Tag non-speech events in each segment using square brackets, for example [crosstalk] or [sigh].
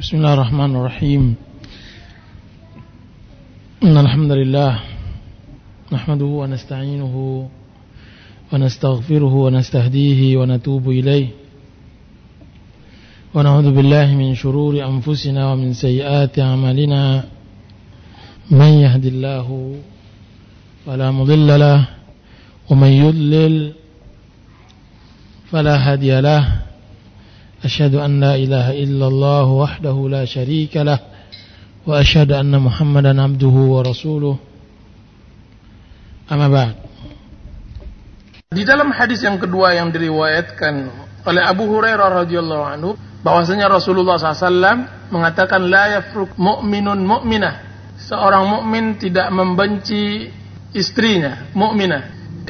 بسم الله الرحمن الرحيم. إن الحمد لله نحمده ونستعينه ونستغفره ونستهديه ونتوب إليه. ونعوذ بالله من شرور أنفسنا ومن سيئات أعمالنا. من يهد الله فلا مضل له ومن يضلل فلا هادي له. أشهد أن لا إله إلا الله وحده لا شريك له وأشهد أن محمدا عبده ورسوله. أما بعد. Di dalam hadis yang kedua yang diriwayatkan oleh Abu Hurairah radhiyallahu anhu bahwasanya Rasulullah SAW mengatakan la yafruk mu'minun mu'minah. Seorang mukmin tidak membenci istrinya mukminah.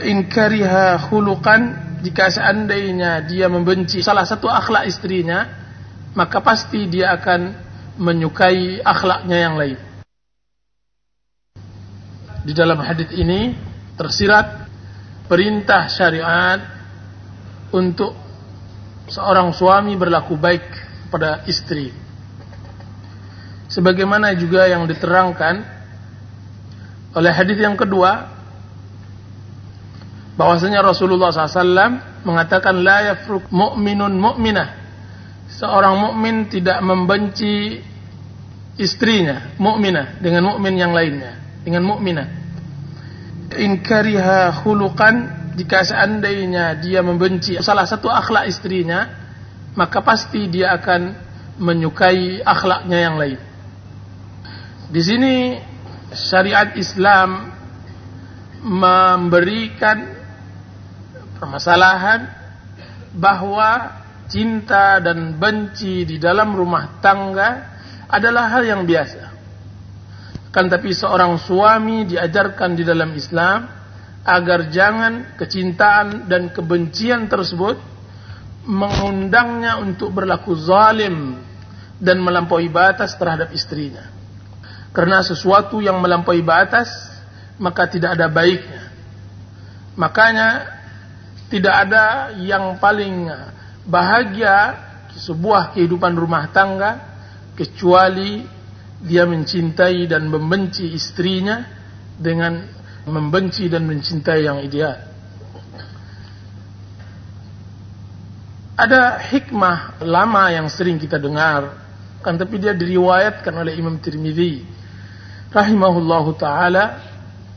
In kariha khuluqan jika seandainya dia membenci salah satu akhlak istrinya maka pasti dia akan menyukai akhlaknya yang lain di dalam hadis ini tersirat perintah syariat untuk seorang suami berlaku baik pada istri. Sebagaimana juga yang diterangkan oleh hadis yang kedua bahwasanya Rasulullah SAW mengatakan la yafruk mu'minun mu'minah. Seorang mukmin tidak membenci istrinya mukminah dengan mukmin yang lainnya dengan mukminah. In kariha khuluqan jika seandainya dia membenci salah satu akhlak istrinya maka pasti dia akan menyukai akhlaknya yang lain. Di sini syariat Islam memberikan permasalahan bahwa cinta dan benci di dalam rumah tangga adalah hal yang biasa kan tapi seorang suami diajarkan di dalam Islam agar jangan kecintaan dan kebencian tersebut mengundangnya untuk berlaku zalim dan melampaui batas terhadap istrinya. Karena sesuatu yang melampaui batas maka tidak ada baiknya. Makanya tidak ada yang paling bahagia sebuah kehidupan rumah tangga kecuali dia mencintai dan membenci istrinya dengan membenci dan mencintai yang ideal. Ada hikmah lama yang sering kita dengar, kan tapi dia diriwayatkan oleh Imam Tirmidzi rahimahullahu taala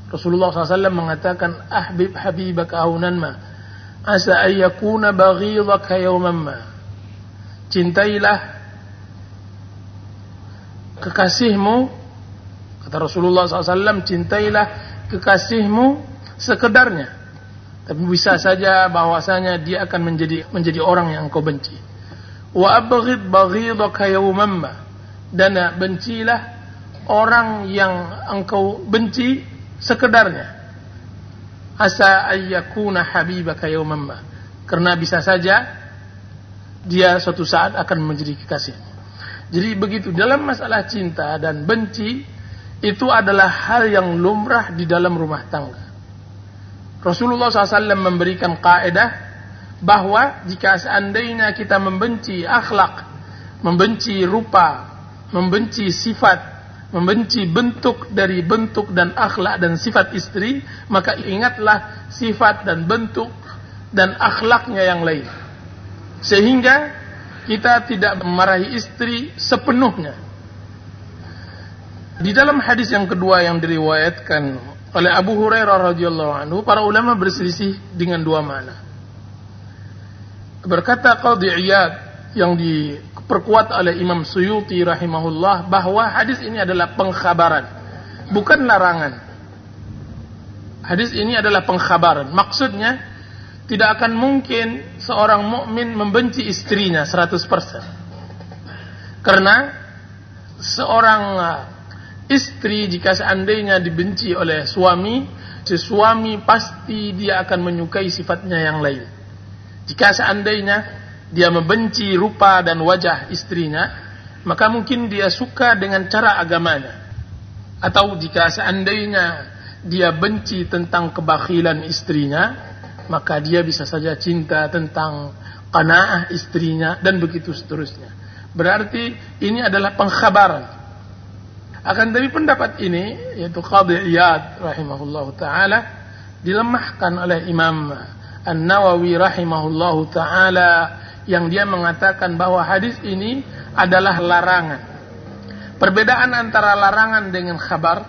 Rasulullah SAW mengatakan ahbib habibaka aunan ma asa ayyakuna baghidaka yawman ma. Cintailah kekasihmu kata Rasulullah SAW cintailah kekasihmu sekedarnya. Tapi bisa saja bahwasanya dia akan menjadi menjadi orang yang engkau benci. Wa abghid baghidaka yawmamma dan bencilah orang yang engkau benci sekedarnya asa ayyakuna habibaka yawmamma karena bisa saja dia suatu saat akan menjadi kekasihmu jadi begitu dalam masalah cinta dan benci itu adalah hal yang lumrah di dalam rumah tangga. Rasulullah SAW memberikan kaidah bahwa jika seandainya kita membenci akhlak, membenci rupa, membenci sifat, membenci bentuk dari bentuk dan akhlak dan sifat istri, maka ingatlah sifat dan bentuk dan akhlaknya yang lain. Sehingga kita tidak memarahi istri sepenuhnya. Di dalam hadis yang kedua yang diriwayatkan oleh Abu Hurairah radhiyallahu anhu, para ulama berselisih dengan dua makna. Berkata Qadhi Iyad yang diperkuat oleh Imam Suyuti rahimahullah bahwa hadis ini adalah pengkhabaran, bukan larangan. Hadis ini adalah pengkhabaran. Maksudnya tidak akan mungkin seorang mukmin membenci istrinya 100%. Karena seorang uh, istri jika seandainya dibenci oleh suami, si suami pasti dia akan menyukai sifatnya yang lain. Jika seandainya dia membenci rupa dan wajah istrinya, maka mungkin dia suka dengan cara agamanya. Atau jika seandainya dia benci tentang kebakhilan istrinya, maka dia bisa saja cinta tentang qanaah istrinya dan begitu seterusnya. Berarti ini adalah pengkhabaran. Akan dari pendapat ini yaitu Qadhi Iyad rahimahullah taala dilemahkan oleh Imam An-Nawawi rahimahullah taala yang dia mengatakan bahwa hadis ini adalah larangan. Perbedaan antara larangan dengan khabar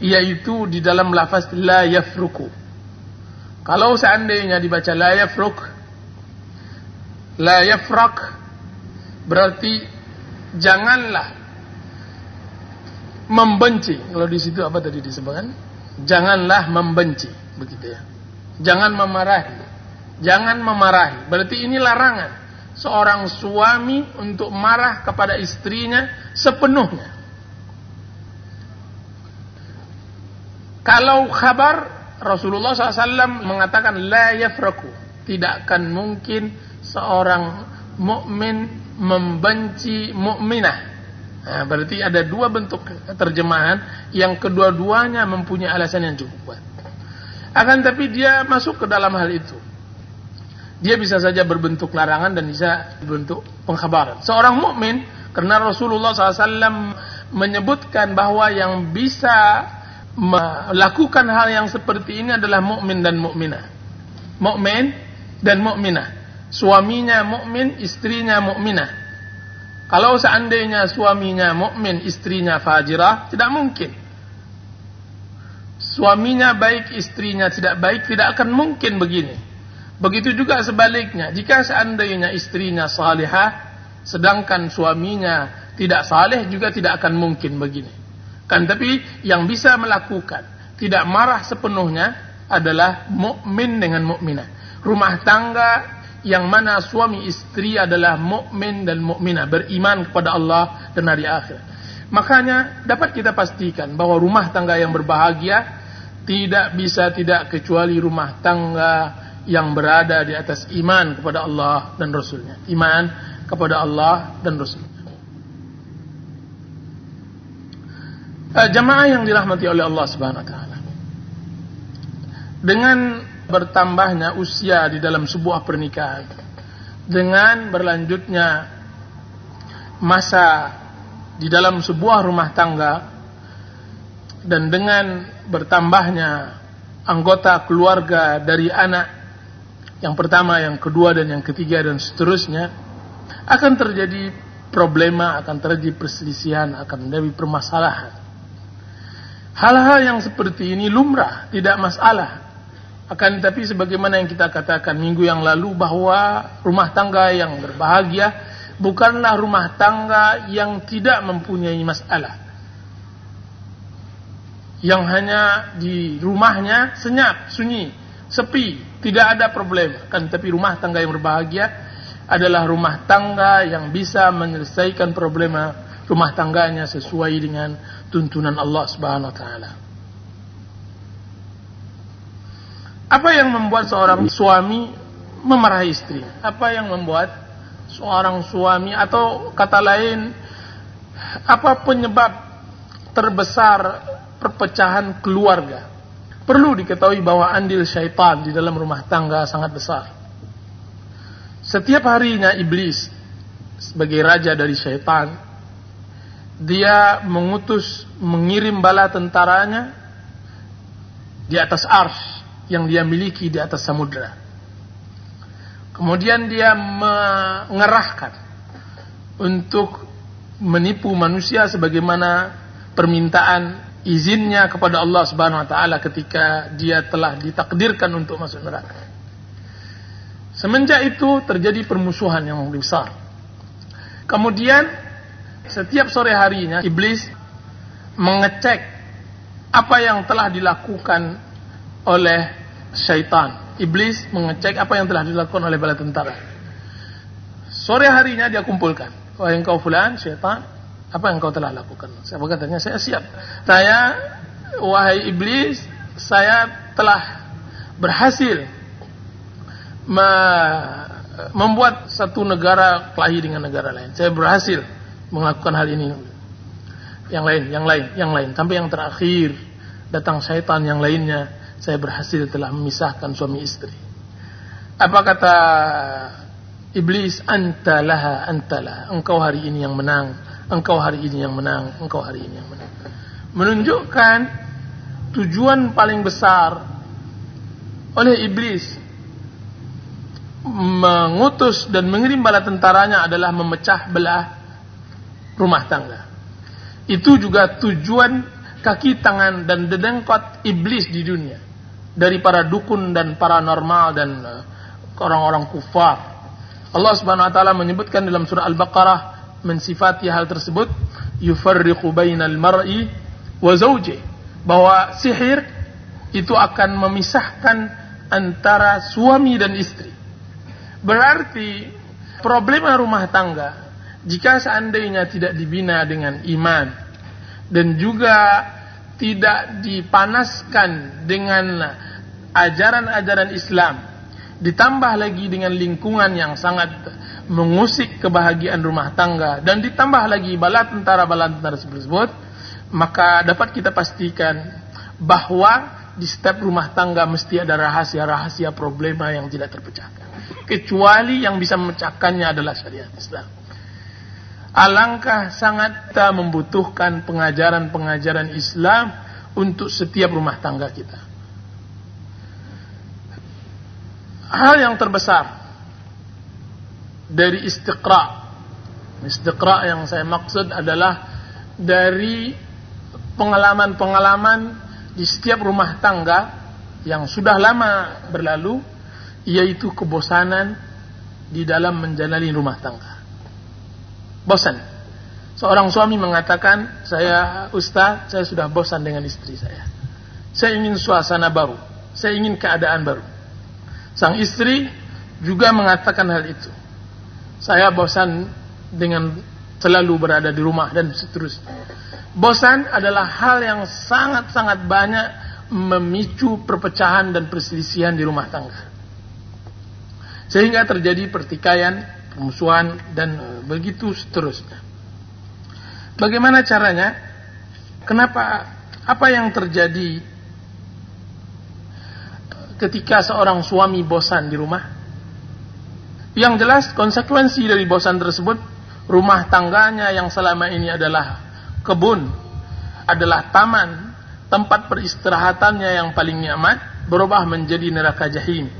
yaitu di dalam lafaz la yafruku. Kalau seandainya dibaca la yafruk la yafrak berarti janganlah membenci. Kalau di situ apa tadi disebutkan? Janganlah membenci, begitu ya. Jangan memarahi. Jangan memarahi. Berarti ini larangan seorang suami untuk marah kepada istrinya sepenuhnya. Kalau kabar Rasulullah SAW mengatakan la yafraku, tidak akan mungkin seorang mukmin membenci mukminah Nah, berarti ada dua bentuk terjemahan yang kedua-duanya mempunyai alasan yang cukup kuat. Akan tapi dia masuk ke dalam hal itu. Dia bisa saja berbentuk larangan dan bisa berbentuk pengkhabaran. Seorang mukmin karena Rasulullah SAW menyebutkan bahwa yang bisa melakukan hal yang seperti ini adalah mukmin dan mukminah. Mukmin dan mukminah. Suaminya mukmin, istrinya mukminah kalau seandainya suaminya mukmin, istrinya fajirah, tidak mungkin. Suaminya baik, istrinya tidak baik, tidak akan mungkin begini. Begitu juga sebaliknya, jika seandainya istrinya salihah, sedangkan suaminya tidak saleh juga tidak akan mungkin begini. Kan tapi yang bisa melakukan tidak marah sepenuhnya adalah mukmin dengan mukminah. Rumah tangga yang mana suami istri adalah mukmin dan mukminah, beriman kepada Allah dan hari akhir. Makanya dapat kita pastikan bahwa rumah tangga yang berbahagia tidak bisa tidak kecuali rumah tangga yang berada di atas iman kepada Allah dan Rasulnya. Iman kepada Allah dan Rasulnya. Uh, jamaah yang dirahmati oleh Allah Subhanahu wa taala. Dengan bertambahnya usia di dalam sebuah pernikahan dengan berlanjutnya masa di dalam sebuah rumah tangga dan dengan bertambahnya anggota keluarga dari anak yang pertama, yang kedua dan yang ketiga dan seterusnya akan terjadi problema, akan terjadi perselisihan, akan terjadi permasalahan. Hal-hal yang seperti ini lumrah, tidak masalah. Akan tetapi sebagaimana yang kita katakan minggu yang lalu bahwa rumah tangga yang berbahagia bukanlah rumah tangga yang tidak mempunyai masalah. Yang hanya di rumahnya senyap, sunyi, sepi, tidak ada problem. Kan tapi rumah tangga yang berbahagia adalah rumah tangga yang bisa menyelesaikan problema rumah tangganya sesuai dengan tuntunan Allah Subhanahu wa taala. Apa yang membuat seorang suami memarahi istri? Apa yang membuat seorang suami atau kata lain apa penyebab terbesar perpecahan keluarga? Perlu diketahui bahwa andil syaitan di dalam rumah tangga sangat besar. Setiap harinya iblis sebagai raja dari syaitan dia mengutus mengirim bala tentaranya di atas ars yang dia miliki di atas samudra. Kemudian dia mengerahkan untuk menipu manusia sebagaimana permintaan izinnya kepada Allah Subhanahu wa taala ketika dia telah ditakdirkan untuk masuk neraka. Semenjak itu terjadi permusuhan yang besar. Kemudian setiap sore harinya iblis mengecek apa yang telah dilakukan oleh syaitan. Iblis mengecek apa yang telah dilakukan oleh bala tentara. Sore harinya dia kumpulkan. Wahai engkau fulan, syaitan, apa yang kau telah lakukan? Saya berkatanya, saya siap. Saya, wahai iblis, saya telah berhasil membuat satu negara kelahi dengan negara lain. Saya berhasil melakukan hal ini. Yang lain, yang lain, yang lain. Sampai yang terakhir datang syaitan yang lainnya saya berhasil telah memisahkan suami istri. Apa kata iblis antalaha antalah engkau hari ini yang menang engkau hari ini yang menang engkau hari ini yang menang menunjukkan tujuan paling besar oleh iblis mengutus dan mengirim bala tentaranya adalah memecah belah rumah tangga. Itu juga tujuan kaki tangan dan dedengkot iblis di dunia dari para dukun dan paranormal dan uh, orang-orang kufar. Allah Subhanahu wa taala menyebutkan dalam surah Al-Baqarah mensifati hal tersebut yufarriqu bainal mar'i wa zawji bahwa sihir itu akan memisahkan antara suami dan istri. Berarti problema rumah tangga jika seandainya tidak dibina dengan iman dan juga tidak dipanaskan dengan ajaran-ajaran Islam ditambah lagi dengan lingkungan yang sangat mengusik kebahagiaan rumah tangga dan ditambah lagi bala tentara-bala tentara tersebut maka dapat kita pastikan bahwa di setiap rumah tangga mesti ada rahasia-rahasia problema yang tidak terpecahkan. Kecuali yang bisa memecahkannya adalah syariat Islam. Alangkah sangat kita membutuhkan pengajaran-pengajaran Islam untuk setiap rumah tangga kita. Hal yang terbesar dari istiqra. Istiqra yang saya maksud adalah dari pengalaman-pengalaman di setiap rumah tangga yang sudah lama berlalu yaitu kebosanan di dalam menjalani rumah tangga. Bosan. Seorang suami mengatakan, saya ustaz, saya sudah bosan dengan istri saya. Saya ingin suasana baru. Saya ingin keadaan baru. Sang istri juga mengatakan hal itu. Saya bosan dengan selalu berada di rumah dan seterusnya. Bosan adalah hal yang sangat-sangat banyak memicu perpecahan dan perselisihan di rumah tangga. Sehingga terjadi pertikaian, permusuhan, dan begitu seterusnya. Bagaimana caranya? Kenapa? Apa yang terjadi ketika seorang suami bosan di rumah? Yang jelas konsekuensi dari bosan tersebut, rumah tangganya yang selama ini adalah kebun, adalah taman, tempat peristirahatannya yang paling nyaman, berubah menjadi neraka jahim.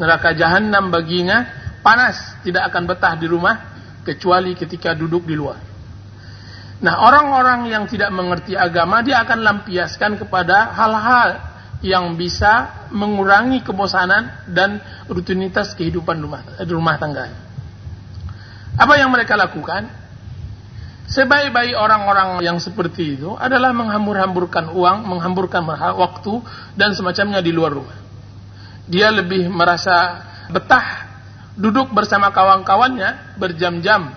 Neraka jahanam baginya panas, tidak akan betah di rumah, kecuali ketika duduk di luar. Nah, orang-orang yang tidak mengerti agama, dia akan lampiaskan kepada hal-hal yang bisa mengurangi kebosanan dan rutinitas kehidupan rumah, rumah tangga. Apa yang mereka lakukan? Sebaik-baik orang-orang yang seperti itu adalah menghambur-hamburkan uang, menghamburkan waktu dan semacamnya di luar rumah. Dia lebih merasa betah duduk bersama kawan-kawannya berjam-jam,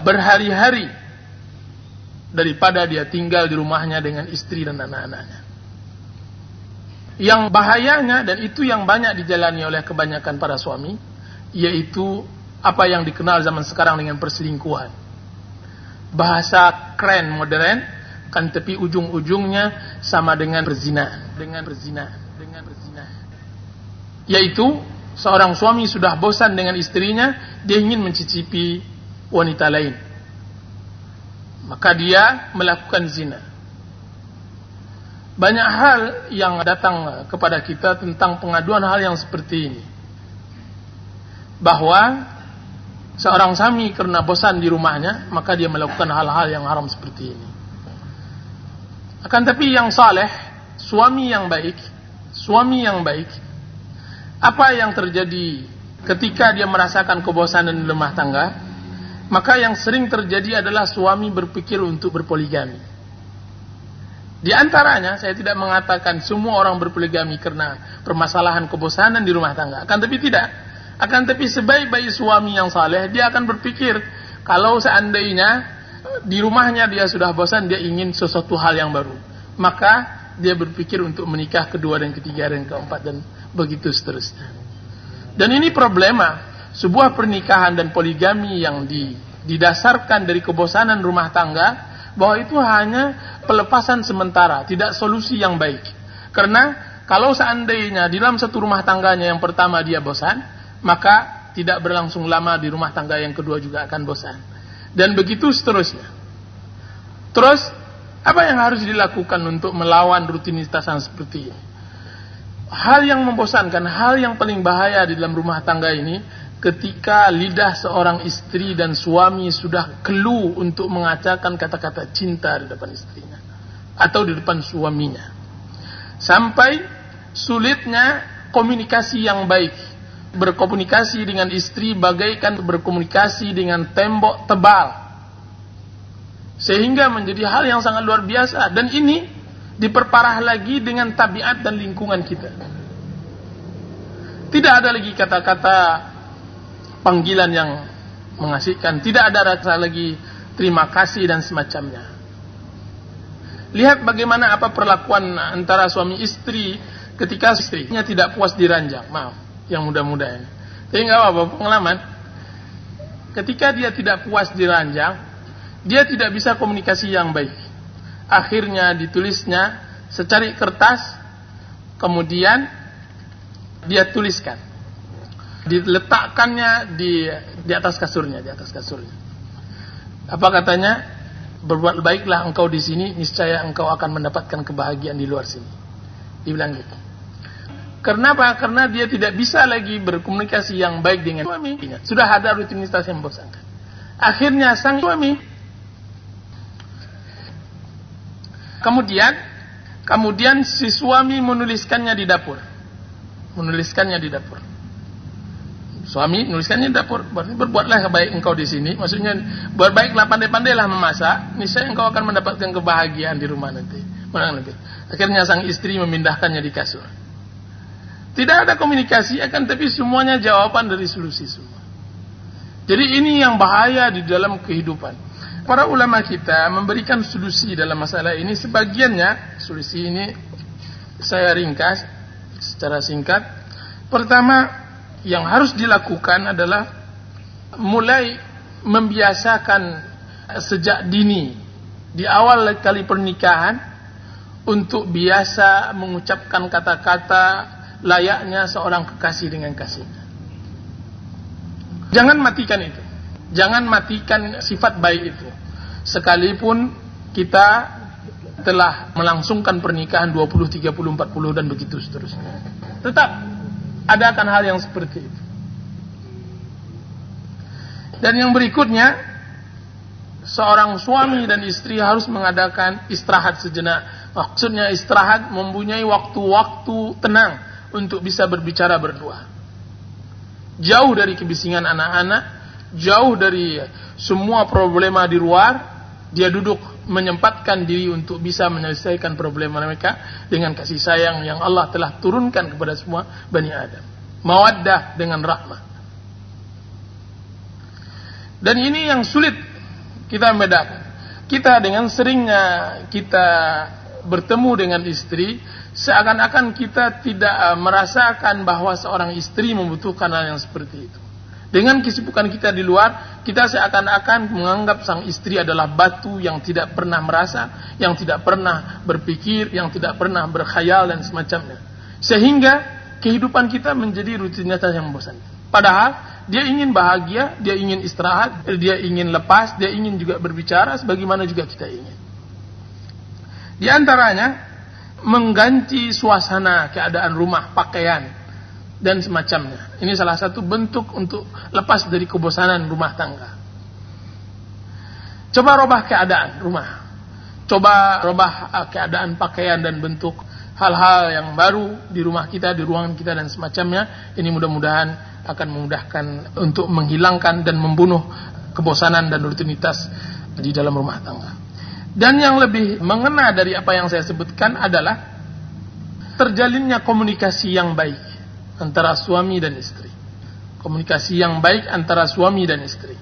berhari-hari daripada dia tinggal di rumahnya dengan istri dan anak-anaknya. Yang bahayanya dan itu yang banyak dijalani oleh kebanyakan para suami yaitu apa yang dikenal zaman sekarang dengan perselingkuhan. Bahasa keren modern kan tapi ujung-ujungnya sama dengan berzina, dengan berzina, dengan berzina. Yaitu seorang suami sudah bosan dengan istrinya, dia ingin mencicipi wanita lain. Maka dia melakukan zina banyak hal yang datang kepada kita tentang pengaduan hal yang seperti ini. Bahwa seorang suami karena bosan di rumahnya, maka dia melakukan hal-hal yang haram seperti ini. Akan tapi yang saleh, suami yang baik, suami yang baik, apa yang terjadi ketika dia merasakan kebosanan di rumah tangga? Maka yang sering terjadi adalah suami berpikir untuk berpoligami di antaranya, saya tidak mengatakan semua orang berpoligami karena permasalahan kebosanan di rumah tangga. Akan tapi tidak. Akan tapi sebaik-baik suami yang saleh, dia akan berpikir, kalau seandainya di rumahnya dia sudah bosan, dia ingin sesuatu hal yang baru. Maka dia berpikir untuk menikah kedua dan ketiga dan keempat dan begitu seterusnya. Dan ini problema. Sebuah pernikahan dan poligami yang didasarkan dari kebosanan rumah tangga, bahwa itu hanya pelepasan sementara, tidak solusi yang baik. Karena kalau seandainya di dalam satu rumah tangganya yang pertama dia bosan, maka tidak berlangsung lama di rumah tangga yang kedua juga akan bosan. Dan begitu seterusnya. Terus, apa yang harus dilakukan untuk melawan rutinitas yang seperti ini? Hal yang membosankan, hal yang paling bahaya di dalam rumah tangga ini, ketika lidah seorang istri dan suami sudah kelu untuk mengatakan kata-kata cinta di depan istrinya atau di depan suaminya. Sampai sulitnya komunikasi yang baik. Berkomunikasi dengan istri bagaikan berkomunikasi dengan tembok tebal. Sehingga menjadi hal yang sangat luar biasa dan ini diperparah lagi dengan tabiat dan lingkungan kita. Tidak ada lagi kata-kata panggilan yang mengasihkan. Tidak ada rasa lagi terima kasih dan semacamnya. Lihat bagaimana apa perlakuan antara suami istri ketika istrinya tidak puas diranjang. Maaf, yang muda-muda ini. Tapi nggak apa-apa pengalaman. Ketika dia tidak puas diranjang, dia tidak bisa komunikasi yang baik. Akhirnya ditulisnya secari kertas, kemudian dia tuliskan diletakkannya di di atas kasurnya, di atas kasurnya. Apa katanya? Berbuat baiklah engkau di sini, niscaya engkau akan mendapatkan kebahagiaan di luar sini. Dibilang gitu. Kenapa? Karena dia tidak bisa lagi berkomunikasi yang baik dengan suami. Sudah ada rutinitas yang membosankan. Akhirnya sang suami kemudian kemudian si suami menuliskannya di dapur. Menuliskannya di dapur suami nuliskannya di dapur. Berarti berbuatlah baik engkau di sini. Maksudnya berbaiklah pandai-pandailah memasak niscaya engkau akan mendapatkan kebahagiaan di rumah nanti. Mana nanti akhirnya sang istri memindahkannya di kasur. Tidak ada komunikasi akan tapi semuanya jawaban dari solusi semua. Jadi ini yang bahaya di dalam kehidupan. Para ulama kita memberikan solusi dalam masalah ini. Sebagiannya solusi ini saya ringkas secara singkat. Pertama yang harus dilakukan adalah mulai membiasakan sejak dini di awal kali pernikahan untuk biasa mengucapkan kata-kata layaknya seorang kekasih dengan kasihnya. Jangan matikan itu. Jangan matikan sifat baik itu. Sekalipun kita telah melangsungkan pernikahan 20, 30, 40 dan begitu seterusnya. Tetap adakan hal yang seperti itu. Dan yang berikutnya, seorang suami dan istri harus mengadakan istirahat sejenak. Maksudnya istirahat mempunyai waktu-waktu tenang untuk bisa berbicara berdua. Jauh dari kebisingan anak-anak, jauh dari semua problema di luar, dia duduk menyempatkan diri untuk bisa menyelesaikan problema mereka dengan kasih sayang yang Allah telah turunkan kepada semua Bani Adam. Mawaddah dengan rahmah. Dan ini yang sulit kita bedakan. Kita dengan seringnya kita bertemu dengan istri, seakan-akan kita tidak eh, merasakan bahwa seorang istri membutuhkan hal yang seperti itu. Dengan kesibukan kita di luar, kita seakan-akan menganggap sang istri adalah batu yang tidak pernah merasa, yang tidak pernah berpikir, yang tidak pernah berkhayal dan semacamnya. Sehingga kehidupan kita menjadi rutinitas yang bosan. Padahal dia ingin bahagia, dia ingin istirahat, dia ingin lepas, dia ingin juga berbicara sebagaimana juga kita ingin. Di antaranya mengganti suasana keadaan rumah, pakaian, dan semacamnya. Ini salah satu bentuk untuk lepas dari kebosanan rumah tangga. Coba robah keadaan rumah. Coba robah uh, keadaan pakaian dan bentuk hal-hal yang baru di rumah kita, di ruangan kita dan semacamnya. Ini mudah-mudahan akan memudahkan untuk menghilangkan dan membunuh kebosanan dan rutinitas di dalam rumah tangga. Dan yang lebih mengena dari apa yang saya sebutkan adalah terjalinnya komunikasi yang baik antara suami dan istri. Komunikasi yang baik antara suami dan istri.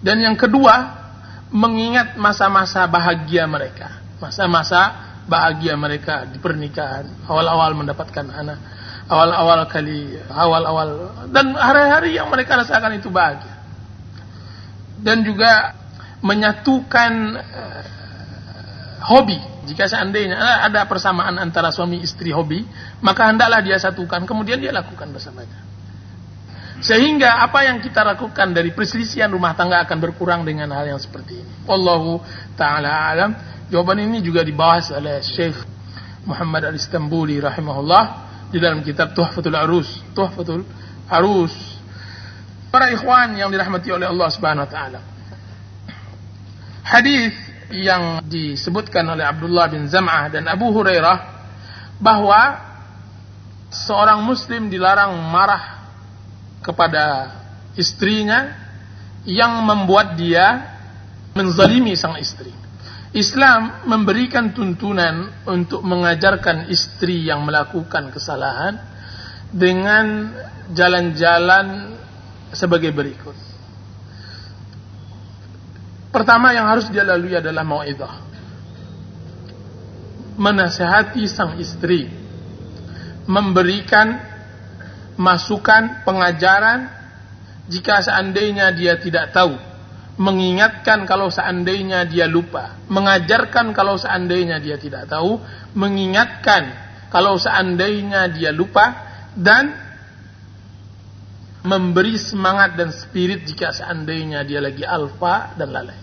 Dan yang kedua, mengingat masa-masa bahagia mereka. Masa-masa bahagia mereka di pernikahan. Awal-awal mendapatkan anak. Awal-awal kali, awal-awal. Dan hari-hari yang mereka rasakan itu bahagia. Dan juga menyatukan uh, hobi jika seandainya ada persamaan antara suami istri hobi, maka hendaklah dia satukan, kemudian dia lakukan bersamanya. Sehingga apa yang kita lakukan dari perselisihan rumah tangga akan berkurang dengan hal yang seperti ini. Wallahu taala alam. Jawaban ini juga dibahas oleh Syekh Muhammad Al-Istanbuli rahimahullah di dalam kitab Tuhfatul Arus. Tuhfatul Arus. Para ikhwan yang dirahmati oleh Allah Subhanahu wa taala. Hadis yang disebutkan oleh Abdullah bin Zam'ah dan Abu Hurairah bahwa seorang muslim dilarang marah kepada istrinya yang membuat dia menzalimi sang istri. Islam memberikan tuntunan untuk mengajarkan istri yang melakukan kesalahan dengan jalan-jalan sebagai berikut. Pertama yang harus dia lalui adalah mau'idah. Menasehati sang istri. Memberikan masukan, pengajaran. Jika seandainya dia tidak tahu, mengingatkan kalau seandainya dia lupa, mengajarkan kalau seandainya dia tidak tahu, mengingatkan kalau seandainya dia lupa. Dan memberi semangat dan spirit jika seandainya dia lagi alfa dan lalai.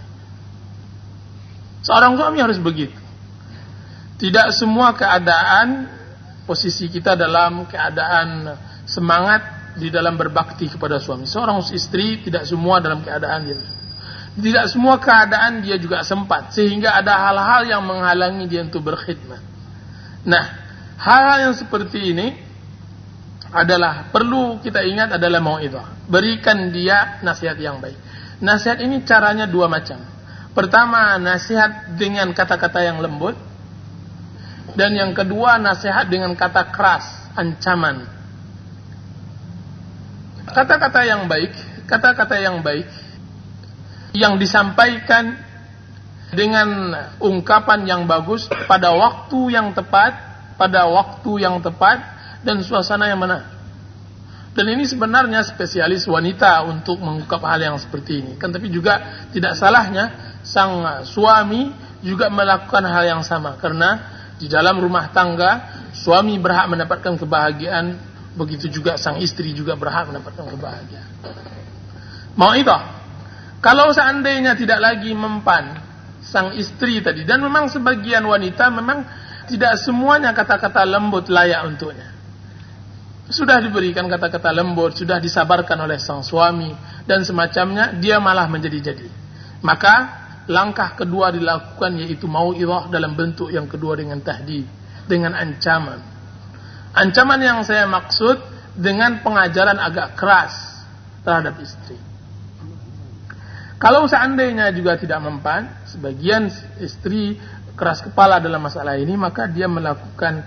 Seorang suami harus begitu. Tidak semua keadaan posisi kita dalam keadaan semangat di dalam berbakti kepada suami. Seorang istri tidak semua dalam keadaan dia. Tidak semua keadaan dia juga sempat. Sehingga ada hal-hal yang menghalangi dia untuk berkhidmat. Nah, hal-hal yang seperti ini adalah perlu kita ingat adalah mau itu. Berikan dia nasihat yang baik. Nasihat ini caranya dua macam. Pertama, nasihat dengan kata-kata yang lembut. Dan yang kedua, nasihat dengan kata keras, ancaman kata-kata yang baik, kata-kata yang baik yang disampaikan dengan ungkapan yang bagus pada waktu yang tepat, pada waktu yang tepat dan suasana yang benar. Dan ini sebenarnya spesialis wanita untuk mengungkap hal yang seperti ini. Kan tapi juga tidak salahnya sang suami juga melakukan hal yang sama karena di dalam rumah tangga suami berhak mendapatkan kebahagiaan Begitu juga sang istri juga berhak mendapatkan kebahagiaan. Mau itu? Kalau seandainya tidak lagi mempan sang istri tadi dan memang sebagian wanita memang tidak semuanya kata-kata lembut layak untuknya. Sudah diberikan kata-kata lembut, sudah disabarkan oleh sang suami dan semacamnya, dia malah menjadi-jadi. Maka langkah kedua dilakukan yaitu mau dalam bentuk yang kedua dengan tahdid, dengan ancaman. Ancaman yang saya maksud dengan pengajaran agak keras terhadap istri. Kalau seandainya juga tidak mempan, sebagian istri keras kepala dalam masalah ini, maka dia melakukan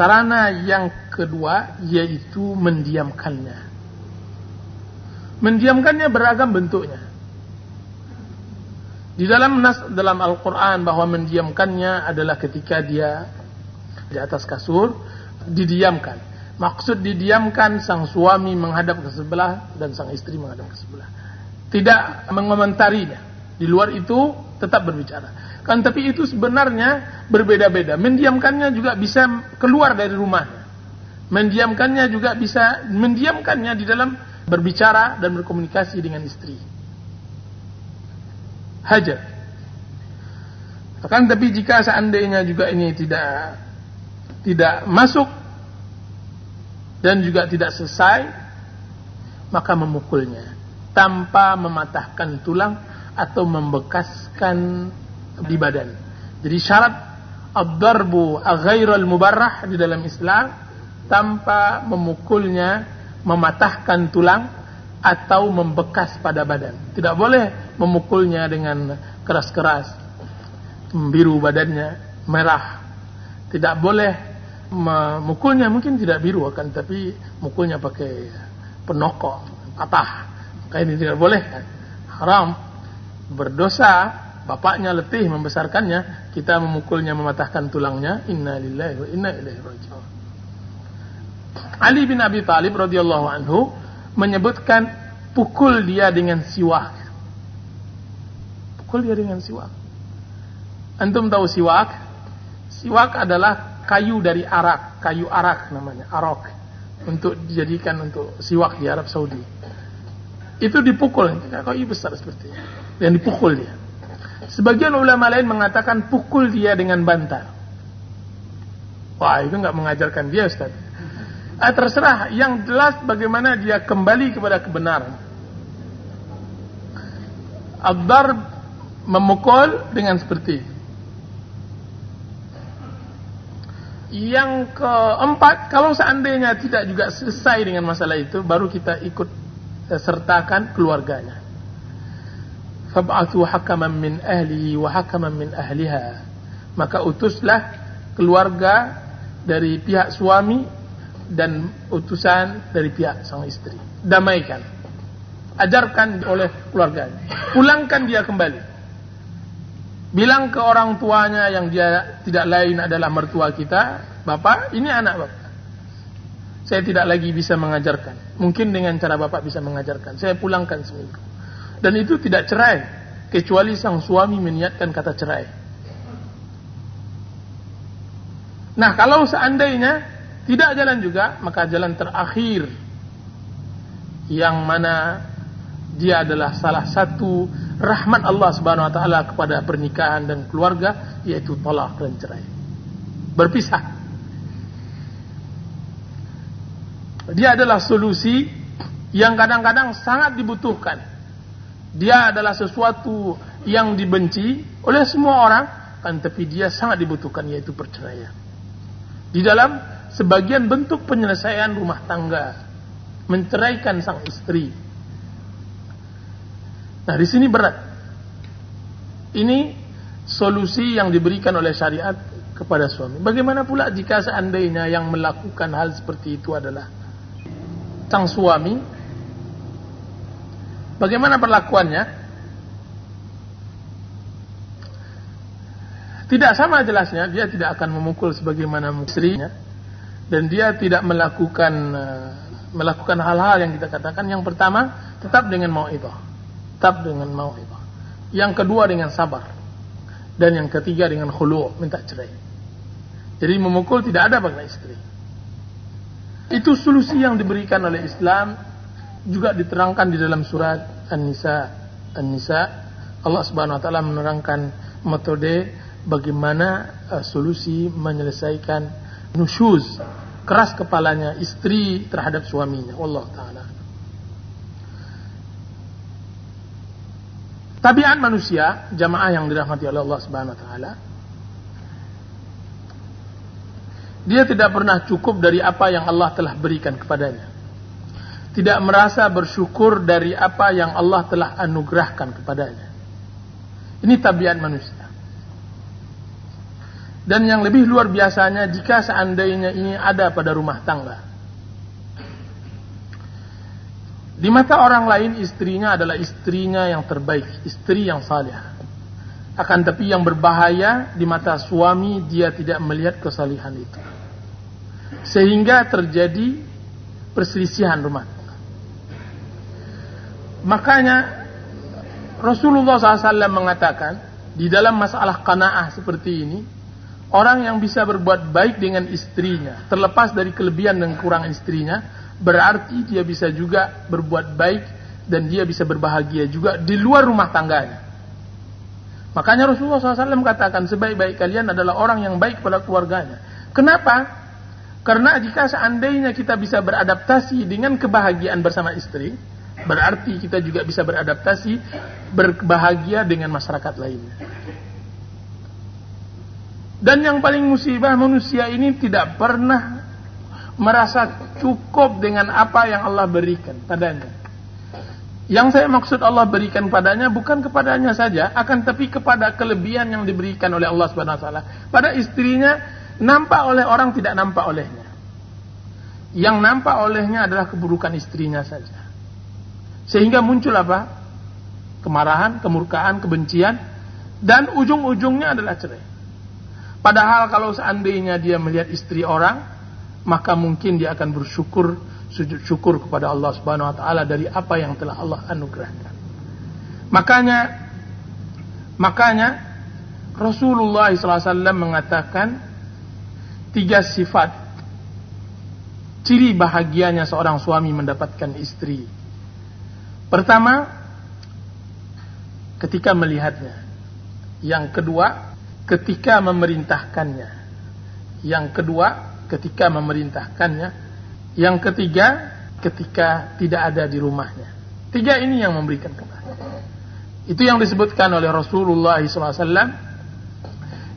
sarana yang kedua yaitu mendiamkannya. Mendiamkannya beragam bentuknya. Di dalam nas dalam Al-Qur'an bahwa mendiamkannya adalah ketika dia di atas kasur didiamkan. Maksud didiamkan sang suami menghadap ke sebelah dan sang istri menghadap ke sebelah. Tidak mengomentarinya. Di luar itu tetap berbicara. Kan tapi itu sebenarnya berbeda-beda. Mendiamkannya juga bisa keluar dari rumahnya. Mendiamkannya juga bisa mendiamkannya di dalam berbicara dan berkomunikasi dengan istri. Hajar. Akan tapi jika seandainya juga ini tidak tidak masuk dan juga tidak selesai maka memukulnya tanpa mematahkan tulang atau membekaskan di badan. Jadi syarat ad-darbu ghairal mubarrah di dalam Islam tanpa memukulnya, mematahkan tulang atau membekas pada badan. Tidak boleh memukulnya dengan keras-keras, membiru badannya, merah. Tidak boleh memukulnya mungkin tidak biru akan tapi mukulnya pakai penokok patah kayak ini tidak boleh haram berdosa bapaknya letih membesarkannya kita memukulnya mematahkan tulangnya inna lillahi wa inna ilaihi raji'un Ali bin Abi Thalib radhiyallahu anhu menyebutkan pukul dia dengan siwak pukul dia dengan siwak antum tahu siwak siwak adalah kayu dari arak, kayu arak namanya, arok. untuk dijadikan untuk siwak di Arab Saudi. Itu dipukul, koi besar seperti itu. Dan dipukul dia. Sebagian ulama lain mengatakan pukul dia dengan bantal. Wah, itu nggak mengajarkan dia Ustaz. Ah, terserah, yang jelas bagaimana dia kembali kepada kebenaran. Abdar memukul dengan seperti. Yang keempat, kalau seandainya tidak juga selesai dengan masalah itu, baru kita ikut eh, sertakan keluarganya. Fab'athu hakaman min ahlihi wa hakaman min ahliha. Maka utuslah keluarga dari pihak suami dan utusan dari pihak sang istri. Damaikan. Ajarkan oleh keluarganya. Pulangkan dia kembali. Bilang ke orang tuanya yang dia tidak lain adalah mertua kita, Bapak, ini anak Bapak. Saya tidak lagi bisa mengajarkan. Mungkin dengan cara Bapak bisa mengajarkan. Saya pulangkan seminggu. Dan itu tidak cerai, kecuali sang suami meniatkan kata cerai. Nah, kalau seandainya tidak jalan juga, maka jalan terakhir yang mana dia adalah salah satu rahmat Allah Subhanahu wa taala kepada pernikahan dan keluarga yaitu talak dan cerai. Berpisah. Dia adalah solusi yang kadang-kadang sangat dibutuhkan. Dia adalah sesuatu yang dibenci oleh semua orang, kan tapi dia sangat dibutuhkan yaitu perceraian. Di dalam sebagian bentuk penyelesaian rumah tangga, menceraikan sang istri, Nah, di sini berat. Ini solusi yang diberikan oleh syariat kepada suami. Bagaimana pula jika seandainya yang melakukan hal seperti itu adalah sang suami? Bagaimana perlakuannya? Tidak sama jelasnya, dia tidak akan memukul sebagaimana istrinya dan dia tidak melakukan eh, melakukan hal-hal yang kita katakan yang pertama tetap dengan mau itu tetap dengan itu. Yang kedua dengan sabar. Dan yang ketiga dengan khulu, minta cerai. Jadi memukul tidak ada bagi istri. Itu solusi yang diberikan oleh Islam juga diterangkan di dalam surat An-Nisa. An-Nisa Allah Subhanahu wa taala menerangkan metode bagaimana uh, solusi menyelesaikan nusyuz keras kepalanya istri terhadap suaminya. Allah taala. Tabiat manusia, jamaah yang dirahmati oleh Allah Subhanahu wa taala, dia tidak pernah cukup dari apa yang Allah telah berikan kepadanya. Tidak merasa bersyukur dari apa yang Allah telah anugerahkan kepadanya. Ini tabiat manusia. Dan yang lebih luar biasanya jika seandainya ini ada pada rumah tangga. Di mata orang lain istrinya adalah istrinya yang terbaik, istri yang saleh. Akan tapi yang berbahaya di mata suami dia tidak melihat kesalihan itu. Sehingga terjadi perselisihan rumah Makanya Rasulullah SAW mengatakan di dalam masalah kanaah seperti ini, orang yang bisa berbuat baik dengan istrinya, terlepas dari kelebihan dan kurang istrinya, berarti dia bisa juga berbuat baik dan dia bisa berbahagia juga di luar rumah tangganya. Makanya Rasulullah SAW katakan sebaik-baik kalian adalah orang yang baik pada keluarganya. Kenapa? Karena jika seandainya kita bisa beradaptasi dengan kebahagiaan bersama istri, berarti kita juga bisa beradaptasi berbahagia dengan masyarakat lainnya. Dan yang paling musibah manusia ini tidak pernah merasa cukup dengan apa yang Allah berikan padanya. Yang saya maksud Allah berikan padanya bukan kepadanya saja, akan tapi kepada kelebihan yang diberikan oleh Allah Subhanahu wa taala. Pada istrinya nampak oleh orang tidak nampak olehnya. Yang nampak olehnya adalah keburukan istrinya saja. Sehingga muncul apa? Kemarahan, kemurkaan, kebencian dan ujung-ujungnya adalah cerai. Padahal kalau seandainya dia melihat istri orang maka mungkin dia akan bersyukur sujud syukur kepada Allah Subhanahu wa taala dari apa yang telah Allah anugerahkan. Makanya makanya Rasulullah SAW mengatakan tiga sifat ciri bahagianya seorang suami mendapatkan istri. Pertama, ketika melihatnya. Yang kedua, ketika memerintahkannya. Yang kedua, ketika memerintahkannya. Yang ketiga, ketika tidak ada di rumahnya. Tiga ini yang memberikan kebahagiaan. Itu yang disebutkan oleh Rasulullah SAW.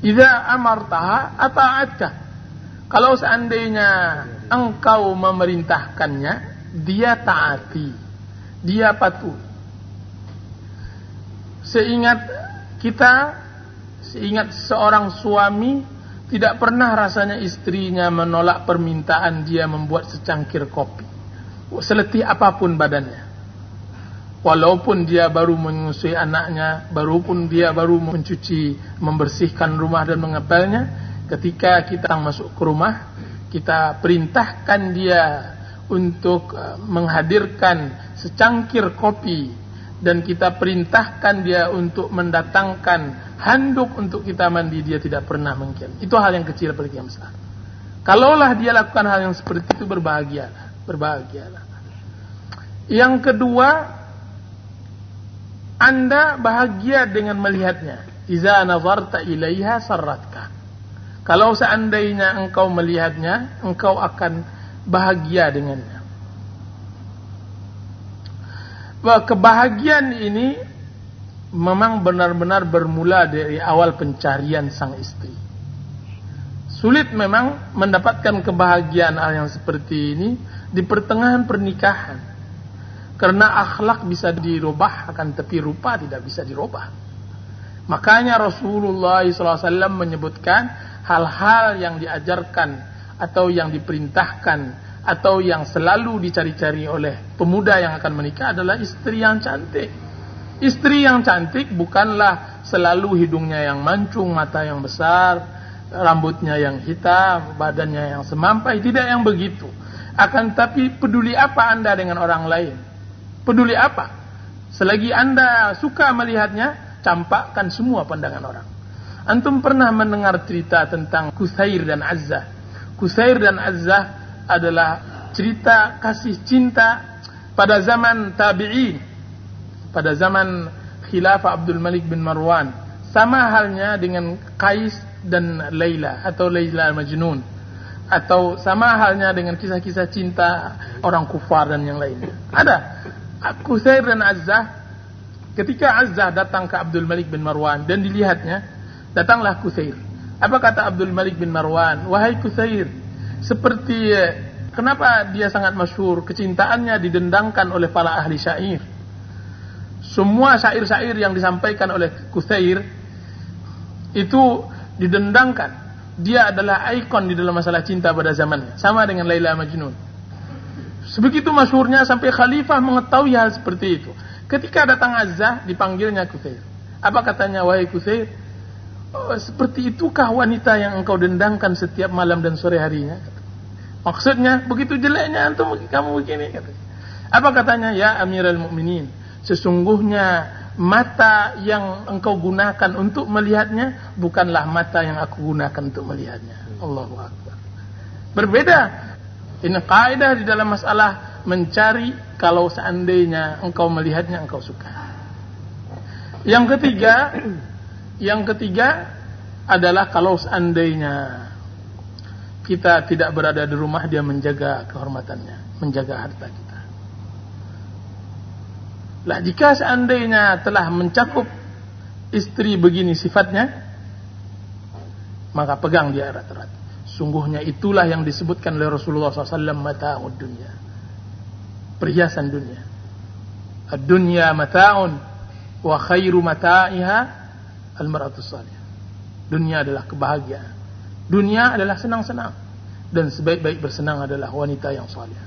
Iza amartaha ata'atka. Kalau seandainya engkau memerintahkannya, dia taati. Dia patuh. Seingat kita, seingat seorang suami, tidak pernah rasanya istrinya menolak permintaan dia membuat secangkir kopi. Seletih apa pun badannya walaupun dia baru menyusui anaknya, baru pun dia baru mencuci, membersihkan rumah dan mengepelnya, ketika kita masuk ke rumah, kita perintahkan dia untuk uh, menghadirkan secangkir kopi dan kita perintahkan dia untuk mendatangkan handuk untuk kita mandi dia tidak pernah mungkin. Itu hal yang kecil bagi yang besar. Kalaulah dia lakukan hal yang seperti itu berbahagialah, berbahagialah. Yang kedua, anda bahagia dengan melihatnya. Iza nazarta ilaiha sarratka. Kalau seandainya engkau melihatnya, engkau akan bahagia dengannya. Bahwa kebahagiaan ini memang benar-benar bermula dari awal pencarian sang istri. Sulit memang mendapatkan kebahagiaan yang seperti ini di pertengahan pernikahan. Karena akhlak bisa dirubah, akan tapi rupa tidak bisa dirubah. Makanya Rasulullah SAW menyebutkan hal-hal yang diajarkan atau yang diperintahkan atau yang selalu dicari-cari oleh pemuda yang akan menikah adalah istri yang cantik. Istri yang cantik bukanlah selalu hidungnya yang mancung, mata yang besar, rambutnya yang hitam, badannya yang semampai, tidak yang begitu. Akan tapi peduli apa Anda dengan orang lain? Peduli apa? Selagi Anda suka melihatnya, campakkan semua pandangan orang. Antum pernah mendengar cerita tentang Kusair dan Azzah. Kusair dan Azzah adalah cerita kasih cinta pada zaman tabi'in. Pada zaman khilafah Abdul Malik bin Marwan. Sama halnya dengan Qais dan Laila atau Laila Majnun. Atau sama halnya dengan kisah-kisah cinta orang kufar dan yang lainnya. Ada. Kusair dan Azzah ketika Azzah datang ke Abdul Malik bin Marwan dan dilihatnya datanglah Kusair apa kata Abdul Malik bin Marwan wahai Kusair seperti kenapa dia sangat masyhur kecintaannya didendangkan oleh para ahli syair semua syair-syair yang disampaikan oleh Kusair itu didendangkan dia adalah ikon di dalam masalah cinta pada zamannya sama dengan Laila Majnun Sebegitu masyurnya sampai khalifah mengetahui hal seperti itu. Ketika datang Azza dipanggilnya Kusair. Apa katanya wahai Kusair? Oh, seperti itukah wanita yang engkau dendangkan setiap malam dan sore harinya? Maksudnya begitu jeleknya antum kamu begini. Apa katanya? Ya Amirul Mukminin, sesungguhnya mata yang engkau gunakan untuk melihatnya bukanlah mata yang aku gunakan untuk melihatnya. Allahu Akbar. Berbeda ini kaidah di dalam masalah mencari kalau seandainya engkau melihatnya engkau suka. Yang ketiga, yang ketiga adalah kalau seandainya kita tidak berada di rumah dia menjaga kehormatannya, menjaga harta kita. Lah jika seandainya telah mencakup istri begini sifatnya, maka pegang dia erat-erat. Sungguhnya itulah yang disebutkan oleh Rasulullah SAW mata'ud dunia. Perhiasan dunia. Ad-dunya mata'un wa khairu mata'iha al-mar'atus salih. Dunia adalah kebahagiaan. Dunia adalah senang-senang. Dan sebaik-baik bersenang adalah wanita yang salih.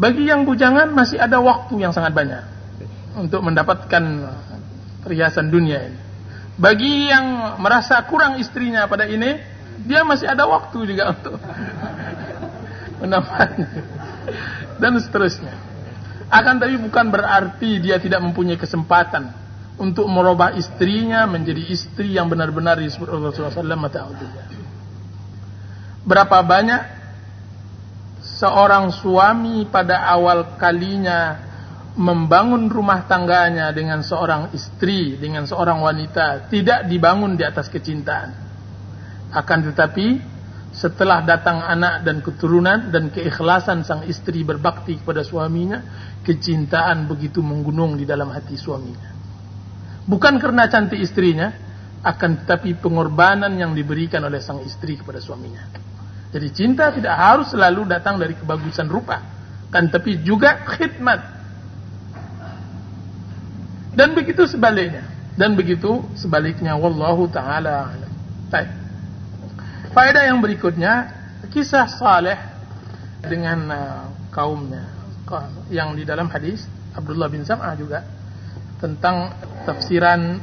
Bagi yang bujangan masih ada waktu yang sangat banyak untuk mendapatkan perhiasan dunia ini. Bagi yang merasa kurang istrinya pada ini, dia masih ada waktu juga untuk [laughs] menambahnya dan seterusnya. Akan tapi bukan berarti dia tidak mempunyai kesempatan untuk merubah istrinya menjadi istri yang benar-benar disebut Rasulullah SAW Berapa banyak seorang suami pada awal kalinya membangun rumah tangganya dengan seorang istri, dengan seorang wanita, tidak dibangun di atas kecintaan. Akan tetapi, setelah datang anak dan keturunan dan keikhlasan sang istri berbakti kepada suaminya, kecintaan begitu menggunung di dalam hati suaminya. Bukan karena cantik istrinya, akan tetapi pengorbanan yang diberikan oleh sang istri kepada suaminya. Jadi cinta tidak harus selalu datang dari kebagusan rupa, kan tapi juga khidmat dan begitu sebaliknya. Dan begitu sebaliknya. Wallahu ta'ala Baik. Faedah yang berikutnya. Kisah Saleh dengan uh, kaumnya. Yang di dalam hadis. Abdullah bin Sam'ah juga. Tentang tafsiran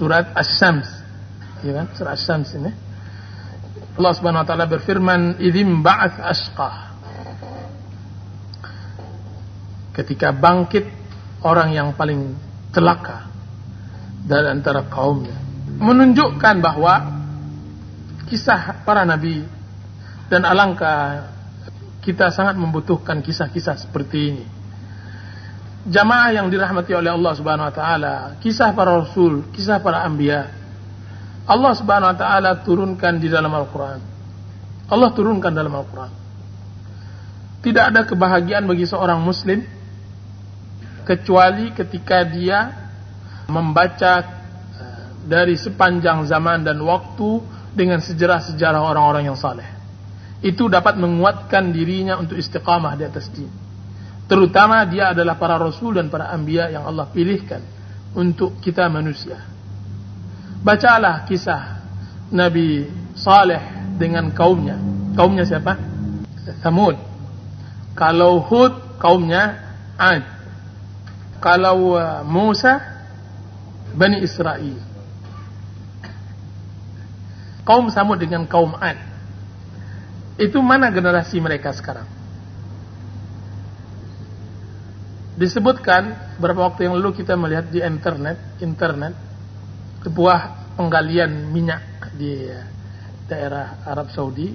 surat As-Syams. Ya kan? Surat As-Syams ini. Allah Subhanahu wa taala berfirman, "Idzim ba'ats asqah." Ketika bangkit orang yang paling celaka dari antara kaumnya. Menunjukkan bahwa kisah para nabi dan alangkah kita sangat membutuhkan kisah-kisah seperti ini. Jamaah yang dirahmati oleh Allah Subhanahu wa taala, kisah para rasul, kisah para anbiya. Allah Subhanahu wa taala turunkan di dalam Al-Qur'an. Allah turunkan dalam Al-Qur'an. Tidak ada kebahagiaan bagi seorang muslim kecuali ketika dia membaca eh, dari sepanjang zaman dan waktu dengan sejarah-sejarah orang-orang yang saleh. Itu dapat menguatkan dirinya untuk istiqamah di atas din. Terutama dia adalah para rasul dan para anbiya yang Allah pilihkan untuk kita manusia. Bacalah kisah Nabi Saleh dengan kaumnya. Kaumnya siapa? Thamud. Kalau Hud kaumnya Ad kalau uh, Musa Bani Israel kaum Samud dengan kaum Ad itu mana generasi mereka sekarang disebutkan beberapa waktu yang lalu kita melihat di internet internet sebuah penggalian minyak di daerah Arab Saudi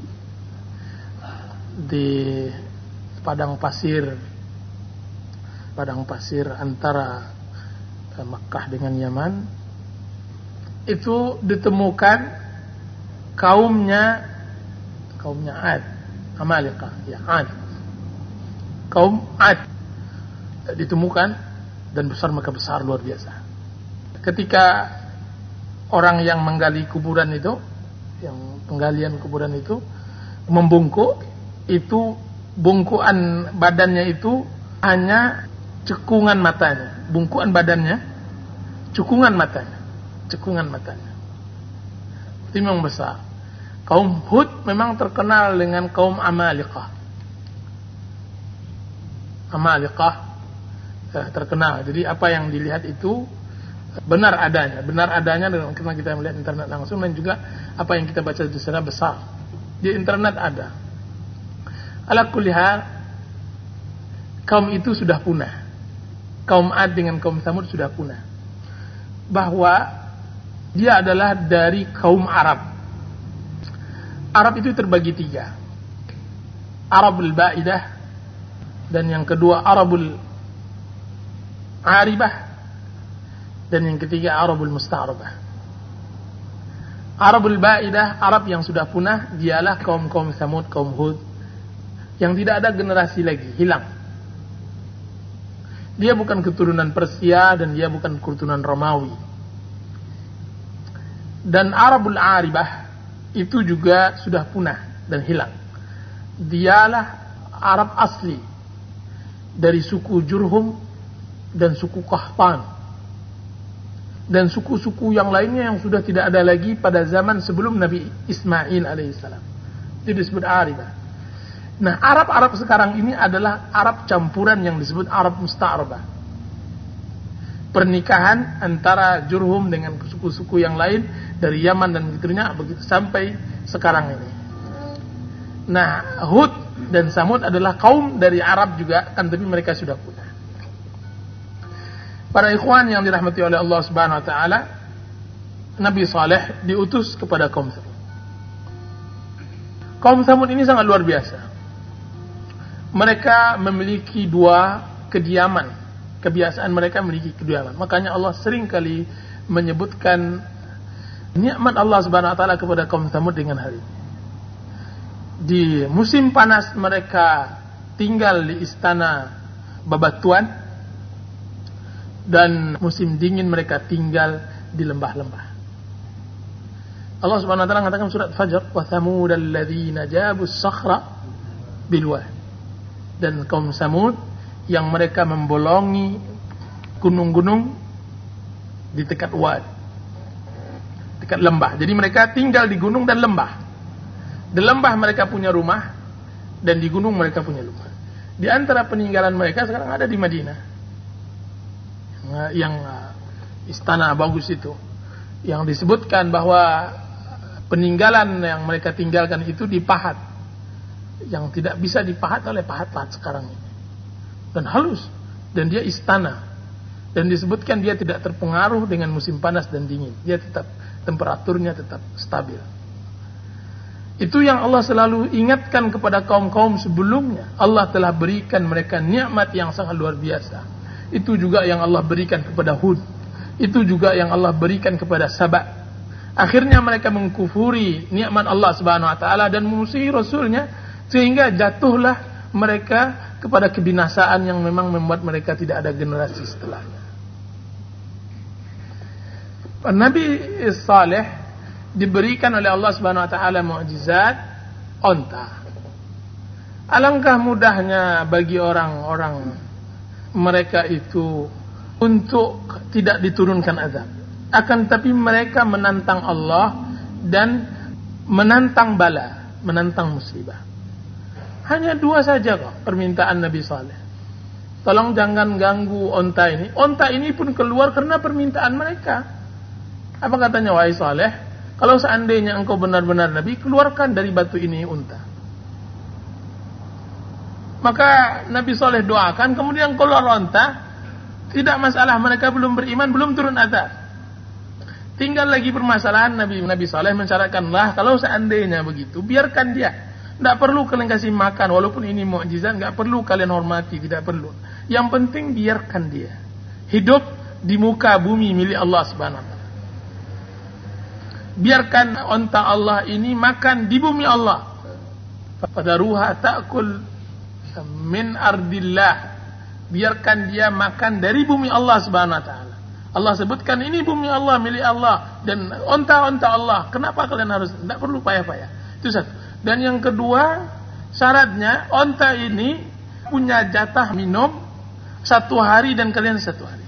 di padang pasir padang pasir antara eh, Makkah dengan Yaman. Itu ditemukan kaumnya kaumnya Ad Amalika ya Ad kaum Ad ditemukan dan besar maka besar luar biasa ketika orang yang menggali kuburan itu yang penggalian kuburan itu membungkuk itu bungkuan badannya itu hanya cekungan matanya, bungkuan badannya, cekungan matanya, cekungan matanya. Itu memang besar. Kaum Hud memang terkenal dengan kaum Amalikah. Amalikah terkenal. Jadi apa yang dilihat itu benar adanya, benar adanya dengan karena kita melihat internet langsung dan juga apa yang kita baca di sana besar. Di internet ada. Ala kulihal kaum itu sudah punah kaum Ad dengan kaum Samud sudah punah. Bahwa dia adalah dari kaum Arab. Arab itu terbagi tiga. Arabul Ba'idah dan yang kedua Arabul Aribah dan yang ketiga Arabul Musta'rabah. Arabul Ba'idah, Arab yang sudah punah, dialah kaum-kaum Samud, kaum Hud yang tidak ada generasi lagi, hilang. Dia bukan keturunan Persia dan dia bukan keturunan Romawi. Dan Arabul Aribah itu juga sudah punah dan hilang. Dialah Arab asli dari suku Jurhum dan suku Kahpan dan suku-suku yang lainnya yang sudah tidak ada lagi pada zaman sebelum Nabi Ismail alaihissalam. Itu disebut Aribah. Nah, Arab-Arab sekarang ini adalah Arab campuran yang disebut Arab Musta'rabah. Pernikahan antara Jurhum dengan suku-suku yang lain dari Yaman dan begitunya begitu sampai sekarang ini. Nah, Hud dan Samud adalah kaum dari Arab juga kan tapi mereka sudah. Para ikhwan yang dirahmati oleh Allah Subhanahu wa taala, Nabi Saleh diutus kepada kaum Samud. Kaum Samud ini sangat luar biasa mereka memiliki dua kediaman. Kebiasaan mereka memiliki kediaman. Makanya Allah sering kali menyebutkan nikmat Allah Subhanahu wa taala kepada kaum Samud dengan hari ini. Di musim panas mereka tinggal di istana babatuan dan musim dingin mereka tinggal di lembah-lembah. Allah Subhanahu wa taala mengatakan surat Fajr, "Wa thamud alladzina jabu sakhra bil Dan kaum Samud yang mereka membolongi gunung-gunung di dekat wad. Dekat lembah. Jadi mereka tinggal di gunung dan lembah. Di lembah mereka punya rumah dan di gunung mereka punya rumah. Di antara peninggalan mereka sekarang ada di Madinah. Yang, yang uh, istana bagus itu. Yang disebutkan bahwa peninggalan yang mereka tinggalkan itu dipahat yang tidak bisa dipahat oleh pahat-pahat sekarang ini. Dan halus. Dan dia istana. Dan disebutkan dia tidak terpengaruh dengan musim panas dan dingin. Dia tetap temperaturnya tetap stabil. Itu yang Allah selalu ingatkan kepada kaum-kaum sebelumnya. Allah telah berikan mereka nikmat yang sangat luar biasa itu juga yang Allah berikan kepada Hud itu juga yang Allah berikan kepada Sabah Akhirnya mereka mengkufuri nikmat Allah Subhanahu wa taala dan memusuhi rasulnya sehingga jatuhlah mereka kepada kebinasaan yang memang membuat mereka tidak ada generasi setelahnya. Nabi Saleh diberikan oleh Allah Subhanahu wa taala mukjizat onta. Alangkah mudahnya bagi orang-orang mereka itu untuk tidak diturunkan azab akan tapi mereka menantang Allah dan menantang bala, menantang musibah. Hanya dua saja kok permintaan Nabi Saleh. Tolong jangan ganggu onta ini. Onta ini pun keluar karena permintaan mereka. Apa katanya wahai Saleh? Kalau seandainya engkau benar-benar Nabi, keluarkan dari batu ini unta. Maka Nabi Saleh doakan, kemudian keluar onta. Tidak masalah, mereka belum beriman, belum turun atas. Tinggal lagi permasalahan Nabi Nabi Saleh lah kalau seandainya begitu biarkan dia. Tidak perlu kalian kasih makan walaupun ini mukjizat nggak perlu kalian hormati tidak perlu. Yang penting biarkan dia hidup di muka bumi milik Allah Subhanahu. Biarkan onta Allah ini makan di bumi Allah. Pada ruha takul min ardillah. Biarkan dia makan dari bumi Allah Subhanahu wa taala. Allah sebutkan ini bumi Allah milik Allah dan onta-onta Allah. Kenapa kalian harus tidak perlu payah-payah? Itu satu. Dan yang kedua syaratnya onta ini punya jatah minum satu hari dan kalian satu hari.